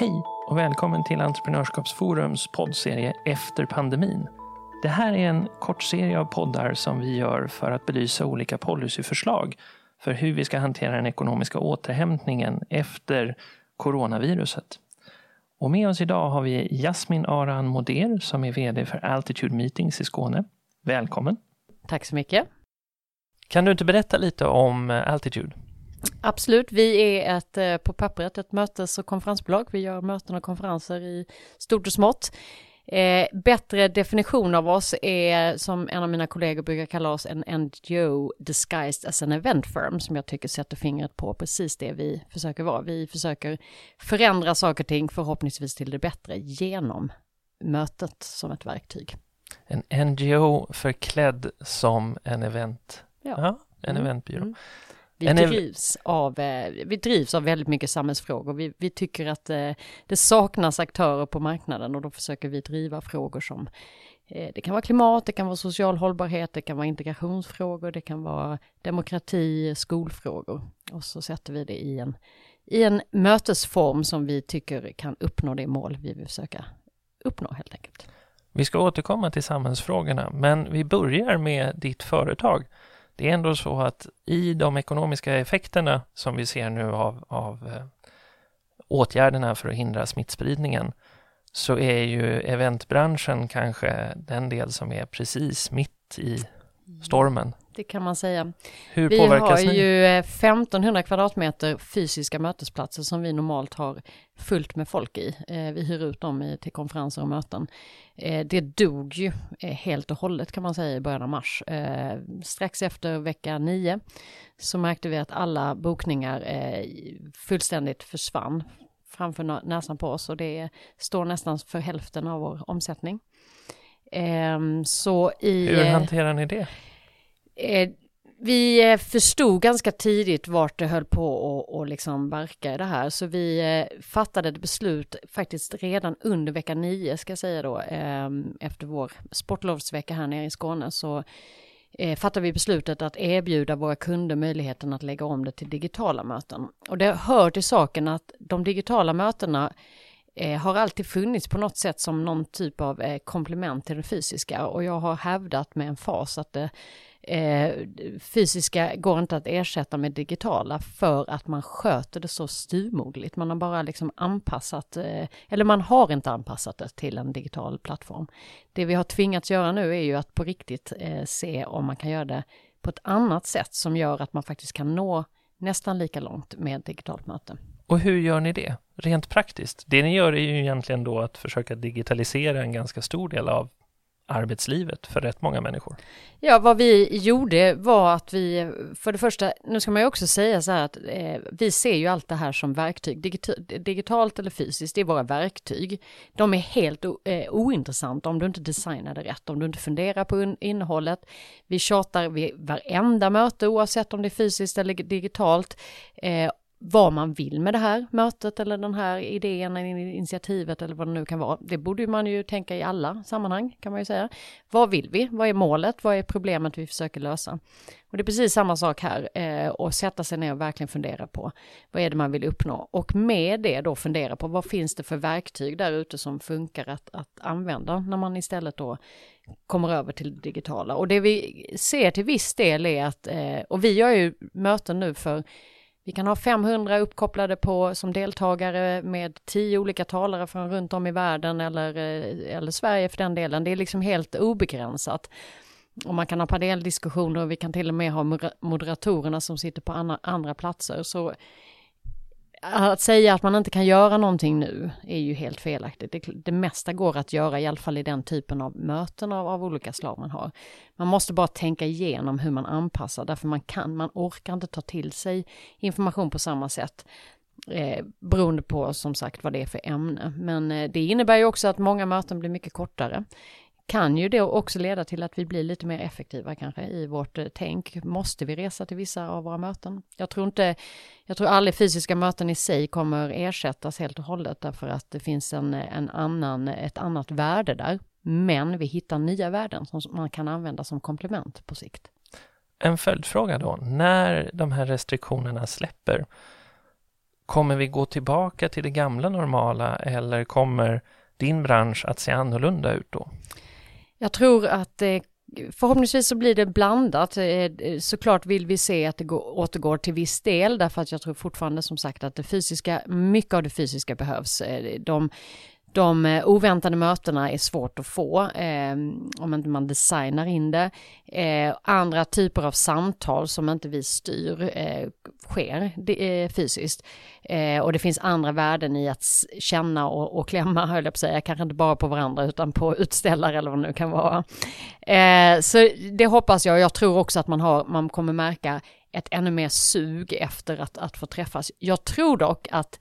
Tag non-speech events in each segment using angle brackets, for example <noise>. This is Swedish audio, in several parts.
Hej och välkommen till Entreprenörskapsforums poddserie Efter pandemin. Det här är en kort serie av poddar som vi gör för att belysa olika policyförslag för hur vi ska hantera den ekonomiska återhämtningen efter coronaviruset. Och med oss idag har vi Jasmin Aran Moder som är VD för Altitude Meetings i Skåne. Välkommen! Tack så mycket! Kan du inte berätta lite om Altitude? Absolut, vi är ett, eh, på pappret ett mötes och konferensbolag. Vi gör möten och konferenser i stort och smått. Eh, bättre definition av oss är, som en av mina kollegor brukar kalla oss, en NGO disguised as an event firm, som jag tycker sätter fingret på precis det vi försöker vara. Vi försöker förändra saker och ting, förhoppningsvis till det bättre, genom mötet som ett verktyg. En NGO förklädd som en event. Ja, ja en mm. eventbyrå. Mm. Vi drivs, av, eh, vi drivs av väldigt mycket samhällsfrågor. Vi, vi tycker att eh, det saknas aktörer på marknaden och då försöker vi driva frågor som eh, det kan vara klimat, det kan vara social hållbarhet, det kan vara integrationsfrågor, det kan vara demokrati, skolfrågor. Och så sätter vi det i en, i en mötesform som vi tycker kan uppnå det mål vi vill försöka uppnå helt enkelt. Vi ska återkomma till samhällsfrågorna, men vi börjar med ditt företag. Det är ändå så att i de ekonomiska effekterna som vi ser nu av, av eh, åtgärderna för att hindra smittspridningen så är ju eventbranschen kanske den del som är precis mitt i stormen. Det kan man säga. Hur vi påverkas har ju 1500 kvadratmeter fysiska mötesplatser som vi normalt har fullt med folk i. Eh, vi hyr ut dem till konferenser och möten. Eh, det dog ju eh, helt och hållet kan man säga i början av mars. Strax efter vecka 9 så märkte vi att alla bokningar fullständigt försvann framför näsan på oss och det står nästan för hälften av vår omsättning. Ehm, så i, Hur hanterar ni det? Eh, vi eh, förstod ganska tidigt vart det höll på att liksom verka i det här, så vi eh, fattade ett beslut faktiskt redan under vecka nio, ska jag säga då, ehm, efter vår sportlovsvecka här nere i Skåne, så eh, fattade vi beslutet att erbjuda våra kunder möjligheten att lägga om det till digitala möten. Och det hör till saken att de digitala mötena eh, har alltid funnits på något sätt som någon typ av komplement till det fysiska. Och jag har hävdat med en fas att det eh, fysiska går inte att ersätta med digitala för att man sköter det så styrmogligt. Man har bara liksom anpassat, eh, eller man har inte anpassat det till en digital plattform. Det vi har tvingats göra nu är ju att på riktigt eh, se om man kan göra det på ett annat sätt som gör att man faktiskt kan nå nästan lika långt med digitalt möte. Och hur gör ni det? Rent praktiskt? Det ni gör är ju egentligen då att försöka digitalisera en ganska stor del av arbetslivet för rätt många människor? Ja, vad vi gjorde var att vi, för det första, nu ska man ju också säga så här att eh, vi ser ju allt det här som verktyg, Digit digitalt eller fysiskt, det är våra verktyg. De är helt eh, ointressanta om du inte designar det rätt, om du inte funderar på innehållet. Vi tjatar vid varenda möte oavsett om det är fysiskt eller digitalt eh, vad man vill med det här mötet eller den här idén, initiativet eller vad det nu kan vara. Det borde man ju tänka i alla sammanhang kan man ju säga. Vad vill vi? Vad är målet? Vad är problemet vi försöker lösa? Och det är precis samma sak här eh, och sätta sig ner och verkligen fundera på vad är det man vill uppnå och med det då fundera på vad finns det för verktyg där ute som funkar att, att använda när man istället då kommer över till det digitala. Och det vi ser till viss del är att, eh, och vi gör ju möten nu för vi kan ha 500 uppkopplade på som deltagare med 10 olika talare från runt om i världen eller, eh, eller Sverige för den delen. Det är liksom helt obegränsat. Och man kan ha paneldiskussioner och vi kan till och med ha moderatorerna som sitter på andra, andra platser. Så att säga att man inte kan göra någonting nu är ju helt felaktigt. Det, det mesta går att göra, i alla fall i den typen av möten av, av, olika slag man har. Man måste bara tänka igenom hur man anpassar, därför man kan, man orkar inte ta till sig information på samma sätt. Eh, beroende på som sagt vad det är för ämne. Men eh, det innebär ju också att många möten blir mycket kortare kan ju det också leda till att vi blir lite mer effektiva kanske i vårt eh, tänk. Måste vi resa till vissa av våra möten? Jag tror inte, jag tror aldrig fysiska möten i sig kommer ersättas helt och hållet därför att det finns en, en annan, ett annat värde där. Men vi hittar nya värden som man kan använda som komplement på sikt. En följdfråga då, när de här restriktionerna släpper, Kommer vi gå tillbaka till det gamla normala eller kommer din bransch att se annorlunda ut då? Jag tror att eh, förhoppningsvis så blir det blandat. Eh, eh, såklart vill vi se att det går, återgår till viss del därför att jag tror fortfarande som sagt att det fysiska, mycket av det fysiska behövs. Eh, de de eh, oväntade mötena är svårt att få eh, om inte man designar in det. Eh, andra typer av samtal som inte vi styr eh, sker det, eh, fysiskt. Eh, och det finns andra värden i att känna och, och klämma, <laughs> höll jag på att säga, kanske inte bara på varandra utan på utställare eller vad det nu kan vara. Eh, så det hoppas jag. Jag tror också att man, har, man kommer märka ett ännu mer sug efter att, att få träffas. Jag tror dock att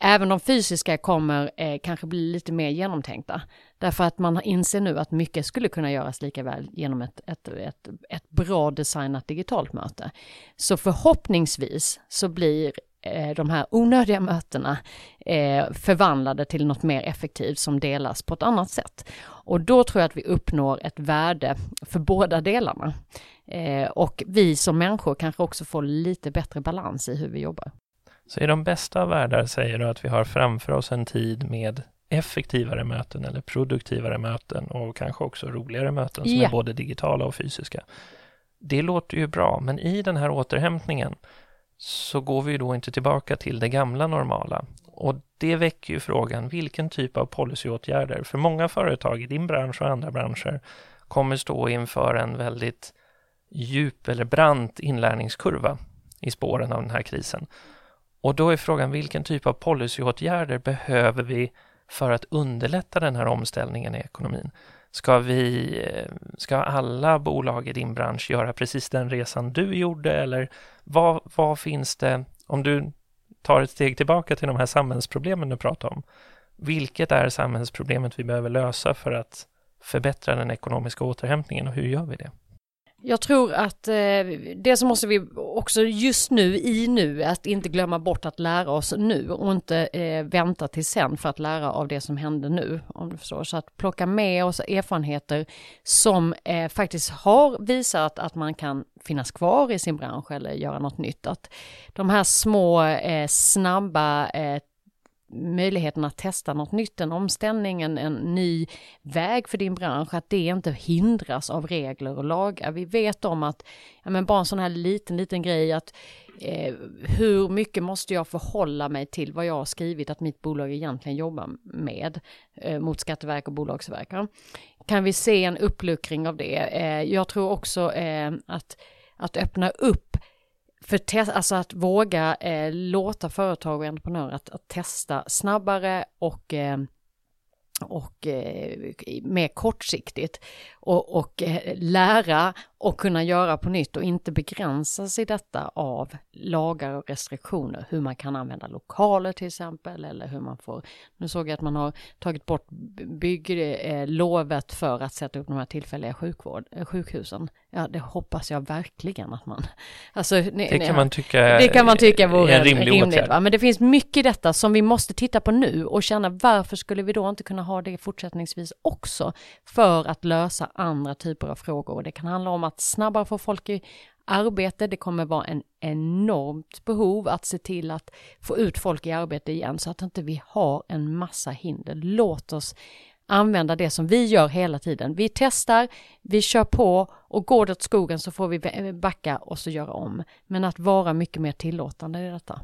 även de fysiska kommer eh, kanske bli lite mer genomtänkta. Därför att man inser nu att mycket skulle kunna göras lika väl genom ett, ett, ett, ett bra designat digitalt möte. Så förhoppningsvis så blir eh, de här onödiga mötena eh, förvandlade till något mer effektivt som delas på ett annat sätt. Och då tror jag att vi uppnår ett värde för båda delarna. Eh, och vi som människor kanske också får lite bättre balans i hur vi jobbar. Så i de bästa av världar säger du att vi har framför oss en tid med effektivare möten eller produktivare möten och kanske också roligare möten som ja. är både digitala och fysiska. Det låter ju bra, men i den här återhämtningen så går vi då inte tillbaka till det gamla normala. Och det väcker ju frågan, vilken typ av policyåtgärder, för många företag i din bransch och andra branscher kommer stå inför en väldigt djup eller brant inlärningskurva i spåren av den här krisen. Och då är frågan vilken typ av policyåtgärder behöver vi för att underlätta den här omställningen i ekonomin? Ska, vi, eh, ska alla bolag i din bransch göra precis den resan du gjorde eller vad, vad finns det, om du tar ett steg tillbaka till de här samhällsproblemen du pratar om, vilket är samhällsproblemet vi behöver lösa för att förbättra den ekonomiska återhämtningen och hur gör vi det? Jag tror att eh, det som måste vi också just nu i nu, att inte glömma bort att lära oss nu och inte eh, vänta till sen för att lära av det som händer nu, om du förstår. Så att plocka med oss erfarenheter som eh, faktiskt har visat att man kan finnas kvar i sin bransch eller göra något nytt. Att de här små, eh, snabba eh, möjligheten att testa något nytt, en omställning, en, en ny väg för din bransch, att det inte hindras av regler och lagar. Vi vet om att, ja men bara en sån här liten, liten grej att eh, hur mycket måste jag förhålla mig till vad jag har skrivit att mitt bolag egentligen jobbar med eh, mot Skatteverk och Bolagsverk. Kan vi se en uppluckring av det? Eh, jag tror också eh, att, att öppna upp för alltså att våga eh, låta företag och entreprenörer att, att testa snabbare och eh, och eh, mer kortsiktigt och, och eh, lära och kunna göra på nytt och inte begränsa sig detta av lagar och restriktioner. Hur man kan använda lokaler till exempel eller hur man får, nu såg jag att man har tagit bort bygglovet för att sätta upp de här tillfälliga sjukvård, eh, sjukhusen. Ja, det hoppas jag verkligen att man... Alltså, det, kan nej, man tycka, det kan man tycka vore en rimlig rimligt. Va? Men det finns mycket i detta som vi måste titta på nu och känna varför skulle vi då inte kunna ha det fortsättningsvis också för att lösa andra typer av frågor. Det kan handla om att snabbare få folk i arbete. Det kommer vara en enormt behov att se till att få ut folk i arbete igen så att inte vi har en massa hinder. Låt oss använda det som vi gör hela tiden. Vi testar, vi kör på och går det åt skogen så får vi backa och så göra om. Men att vara mycket mer tillåtande i detta.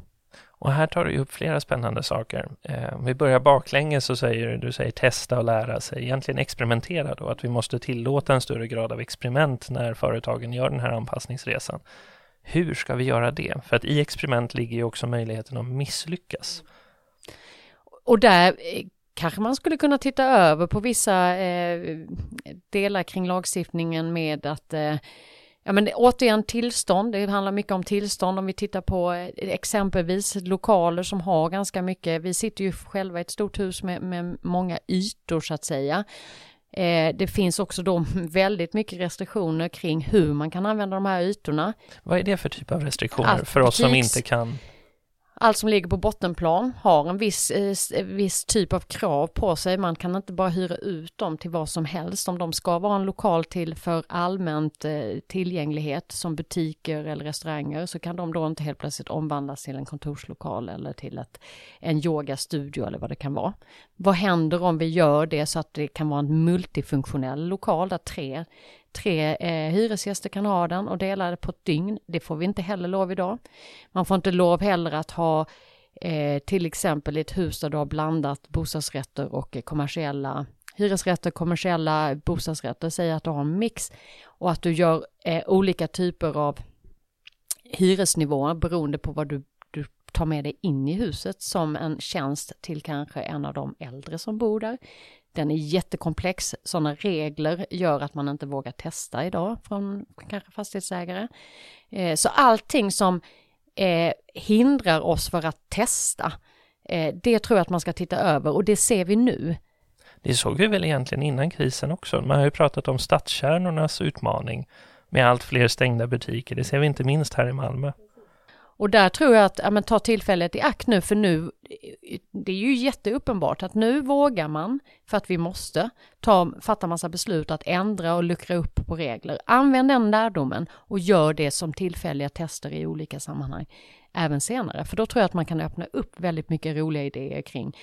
Och här tar du upp flera spännande saker. Eh, om vi börjar baklänges så säger du du säger testa och lära sig, egentligen experimentera då, att vi måste tillåta en större grad av experiment när företagen gör den här anpassningsresan. Hur ska vi göra det? För att i experiment ligger ju också möjligheten att misslyckas. Och där eh, kanske man skulle kunna titta över på vissa eh, delar kring lagstiftningen med att eh, Ja men återigen tillstånd, det handlar mycket om tillstånd om vi tittar på eh, exempelvis lokaler som har ganska mycket, vi sitter ju själva i ett stort hus med, med många ytor så att säga. Eh, det finns också då <laughs> väldigt mycket restriktioner kring hur man kan använda de här ytorna. Vad är det för typ av restriktioner att för oss butiks, som inte kan allt som ligger på bottenplan har en viss, eh, eh, viss typ av krav på sig. Man kan inte bara hyra ut dem till vad som helst. Om de ska vara en lokal till för allmänt eh, tillgänglighet som butiker eller restauranger så kan de då inte helt plötsligt omvandlas till en kontorslokal eller till ett, en yogastudio eller vad det kan vara. Vad händer om vi gör det så att det kan vara en multifunktionell lokal där tre tre eh, hyresgäster kan ha den och dela det på ett dygn. Det får vi inte heller lov idag. Man får inte lov heller att ha eh, till exempel ett hus där du har blandat bostadsrätter och eh, kommersiella hyresrätter, kommersiella bostadsrätter. Säg att du har en mix och att du gör eh, olika typer av hyresnivåer beroende på vad du, du tar med dig in i huset som en tjänst till kanske en av de äldre som bor där. Den är jättekomplex. Sådana regler gör att man inte vågar testa idag från kanske fastighetsägare. Eh, så allting som eh, hindrar oss för att testa, eh, det tror jag att man ska titta över och det ser vi nu. Det såg vi väl egentligen innan krisen också. Man har ju pratat om stadskärnornas utmaning med allt fler stängda butiker. Det ser vi inte minst här i Malmö. Och där tror jag att, ja men ta tillfället i akt nu för nu, det är ju jätteuppenbart att nu vågar man, för att vi måste, ta, fatta massa beslut att ändra och luckra upp på regler. Använd den lärdomen och gör det som tillfälliga tester i olika sammanhang även senare. För då tror jag att man kan öppna upp väldigt mycket roliga idéer kring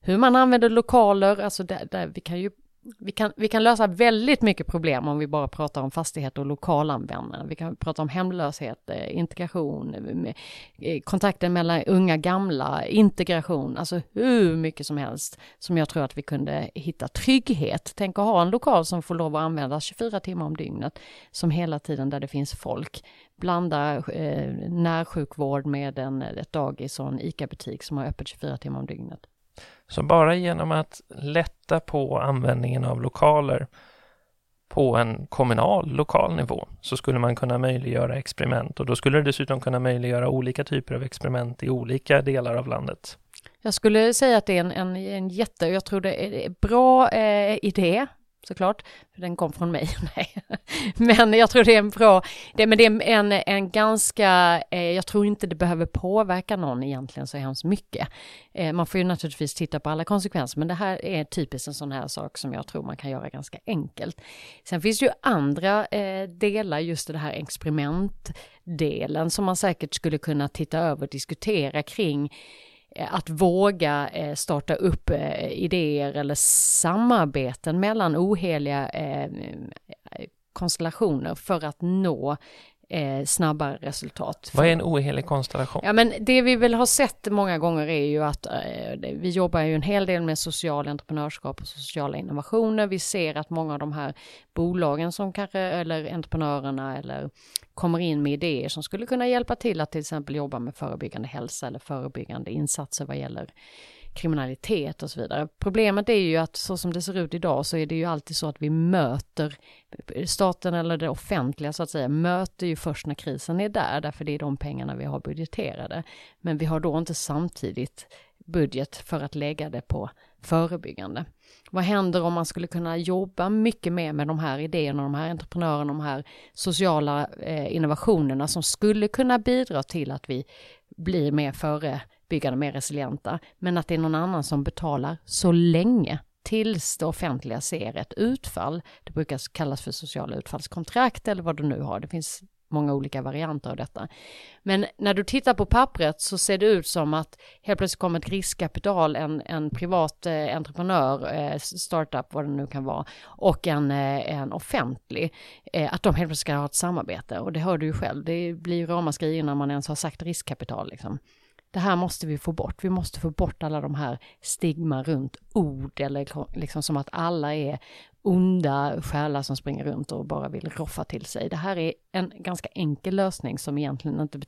hur man använder lokaler, alltså där, där vi kan ju vi kan, vi kan lösa väldigt mycket problem om vi bara pratar om fastigheter och lokalanvändare. Vi kan prata om hemlöshet, eh, integration, eh, eh, kontakten mellan unga gamla, integration, alltså hur mycket som helst som jag tror att vi kunde hitta trygghet. Tänk att ha en lokal som får lov att användas 24 timmar om dygnet, som hela tiden där det finns folk. Blanda eh, närsjukvård med en, ett dagis och en ICA-butik som har öppet 24 timmar om dygnet. Så bara genom att lätta på användningen av lokaler på en kommunal, lokal nivå så skulle man kunna möjliggöra experiment och då skulle det dessutom kunna möjliggöra olika typer av experiment i olika delar av landet. Jag skulle säga att det är en, en, en jätte, jag tror det är en bra eh, idé såklart, för den kom från mig. <laughs> Nej. Men jag tror det är en bra, det, men det är en, en ganska, eh, jag tror inte det behöver påverka någon egentligen så hemskt mycket. Eh, man får ju naturligtvis titta på alla konsekvenser, men det här är typiskt en sån här sak som jag tror man kan göra ganska enkelt. Sen finns det ju andra eh, delar, just det här experimentdelen, som man säkert skulle kunna titta över och diskutera kring att våga eh, starta upp eh, idéer eller samarbeten mellan oheliga konstellationer för att nå eh, snabbare resultat. Vad är en ohelig konstellation? Ja men det vi väl har sett många gånger är ju att eh, vi jobbar ju en hel del med social entreprenörskap och sociala innovationer. Vi ser att många av de här bolagen som kanske, eller entreprenörerna eller kommer in med idéer som skulle kunna hjälpa till att till exempel jobba med förebyggande hälsa eller förebyggande insatser vad gäller kriminalitet och så vidare. Problemet är ju att så som det ser ut idag så är det ju alltid så att vi möter staten eller det offentliga så att säga möter ju först när krisen är där, därför det är de pengarna vi har budgeterade. Men vi har då inte samtidigt budget för att lägga det på förebyggande. Vad händer om man skulle kunna jobba mycket mer med de här idéerna, de här entreprenörerna, de här sociala eh, innovationerna som skulle kunna bidra till att vi blir mer förebyggande, mer resilienta, men att det är någon annan som betalar så länge tills det offentliga ser ett utfall. Det brukar kallas för sociala utfallskontrakt eller vad du nu har. Det finns många olika varianter av detta. Men när du tittar på pappret så ser det ut som att helt plötsligt kommer ett riskkapital, en, en privat eh, entreprenör, eh, startup, vad det nu kan vara, och en, eh, en offentlig, eh, att de helt plötsligt ska ha ett samarbete. Och det hör du ju själv, det blir ramaskri innan man ens har sagt riskkapital. Liksom. Det här måste vi få bort. Vi måste få bort alla de här stigma runt ord eller liksom som att alla är onda själar som springer runt och bara vill roffa till sig. Det här är en ganska enkel lösning som egentligen inte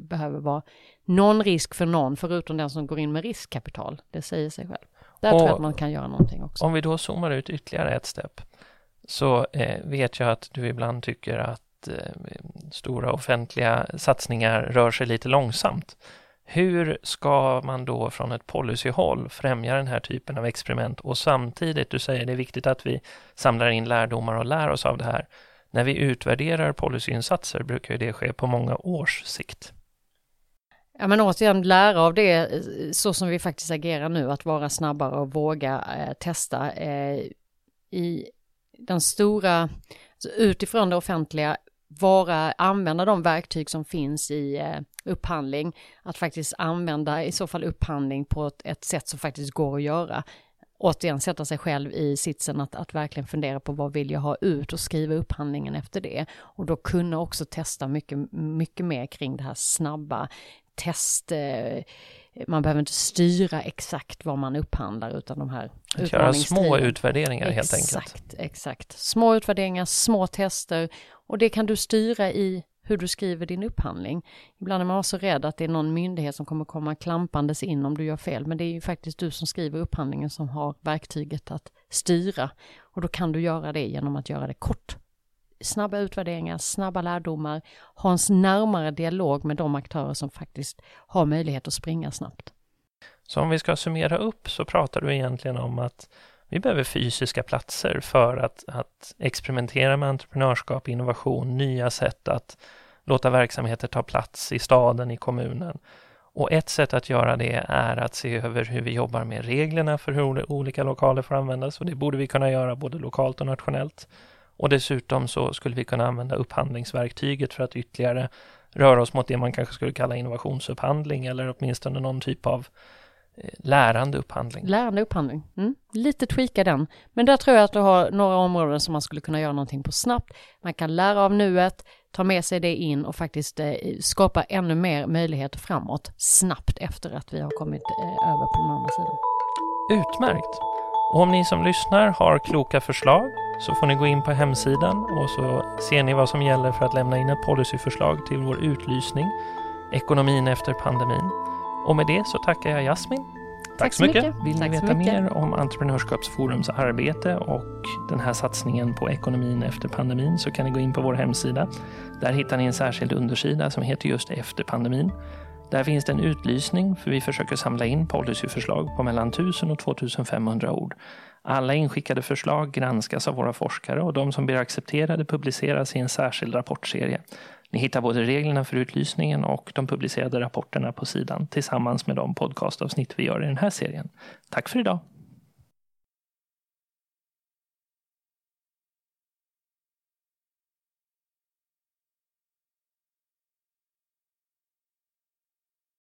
behöver vara någon risk för någon förutom den som går in med riskkapital. Det säger sig själv. Där och tror jag att man kan göra någonting också. Om vi då zoomar ut ytterligare ett steg så eh, vet jag att du ibland tycker att eh, stora offentliga satsningar rör sig lite långsamt. Hur ska man då från ett policyhåll främja den här typen av experiment och samtidigt, du säger det är viktigt att vi samlar in lärdomar och lär oss av det här. När vi utvärderar policyinsatser brukar det ske på många års sikt. Ja men återigen lära av det eh, så som vi faktiskt agerar nu, att vara snabbare och våga eh, testa. Eh, I den stora, alltså utifrån det offentliga, vara, använda de verktyg som finns i eh, upphandling, att faktiskt använda i så fall upphandling på ett, ett sätt som faktiskt går att göra återigen sätta sig själv i sitsen att, att verkligen fundera på vad vill jag ha ut och skriva upphandlingen efter det. Och då kunna också testa mycket, mycket mer kring det här snabba test, eh, man behöver inte styra exakt vad man upphandlar utan de här Att göra små utvärderingar exakt, helt enkelt. Exakt, exakt. Små utvärderingar, små tester och det kan du styra i hur du skriver din upphandling. Ibland är man så rädd att det är någon myndighet som kommer komma klampandes in om du gör fel, men det är ju faktiskt du som skriver upphandlingen som har verktyget att styra. Och då kan du göra det genom att göra det kort. Snabba utvärderingar, snabba lärdomar, ha en närmare dialog med de aktörer som faktiskt har möjlighet att springa snabbt. Så om vi ska summera upp så pratar du egentligen om att vi behöver fysiska platser för att, att experimentera med entreprenörskap, innovation, nya sätt att låta verksamheter ta plats i staden, i kommunen. Och ett sätt att göra det är att se över hur vi jobbar med reglerna för hur olika lokaler får användas och det borde vi kunna göra både lokalt och nationellt. Och dessutom så skulle vi kunna använda upphandlingsverktyget för att ytterligare röra oss mot det man kanske skulle kalla innovationsupphandling eller åtminstone någon typ av Eh, lärande upphandling. Lärande upphandling. Mm. Lite tweaka den. Men där tror jag att du har några områden som man skulle kunna göra någonting på snabbt. Man kan lära av nuet, ta med sig det in och faktiskt eh, skapa ännu mer möjligheter framåt snabbt efter att vi har kommit eh, över på den andra sidan. Utmärkt! Och om ni som lyssnar har kloka förslag så får ni gå in på hemsidan och så ser ni vad som gäller för att lämna in ett policyförslag till vår utlysning Ekonomin efter pandemin. Och med det så tackar jag Jasmin. Tack, Tack så mycket. Vill Tack ni veta mer om Entreprenörskapsforums arbete och den här satsningen på ekonomin efter pandemin så kan ni gå in på vår hemsida. Där hittar ni en särskild undersida som heter just Efter pandemin. Där finns det en utlysning för vi försöker samla in policyförslag på mellan 1000 och 2500 ord. Alla inskickade förslag granskas av våra forskare och de som blir accepterade publiceras i en särskild rapportserie. Ni hittar både reglerna för utlysningen och de publicerade rapporterna på sidan tillsammans med de podcastavsnitt vi gör i den här serien. Tack för idag!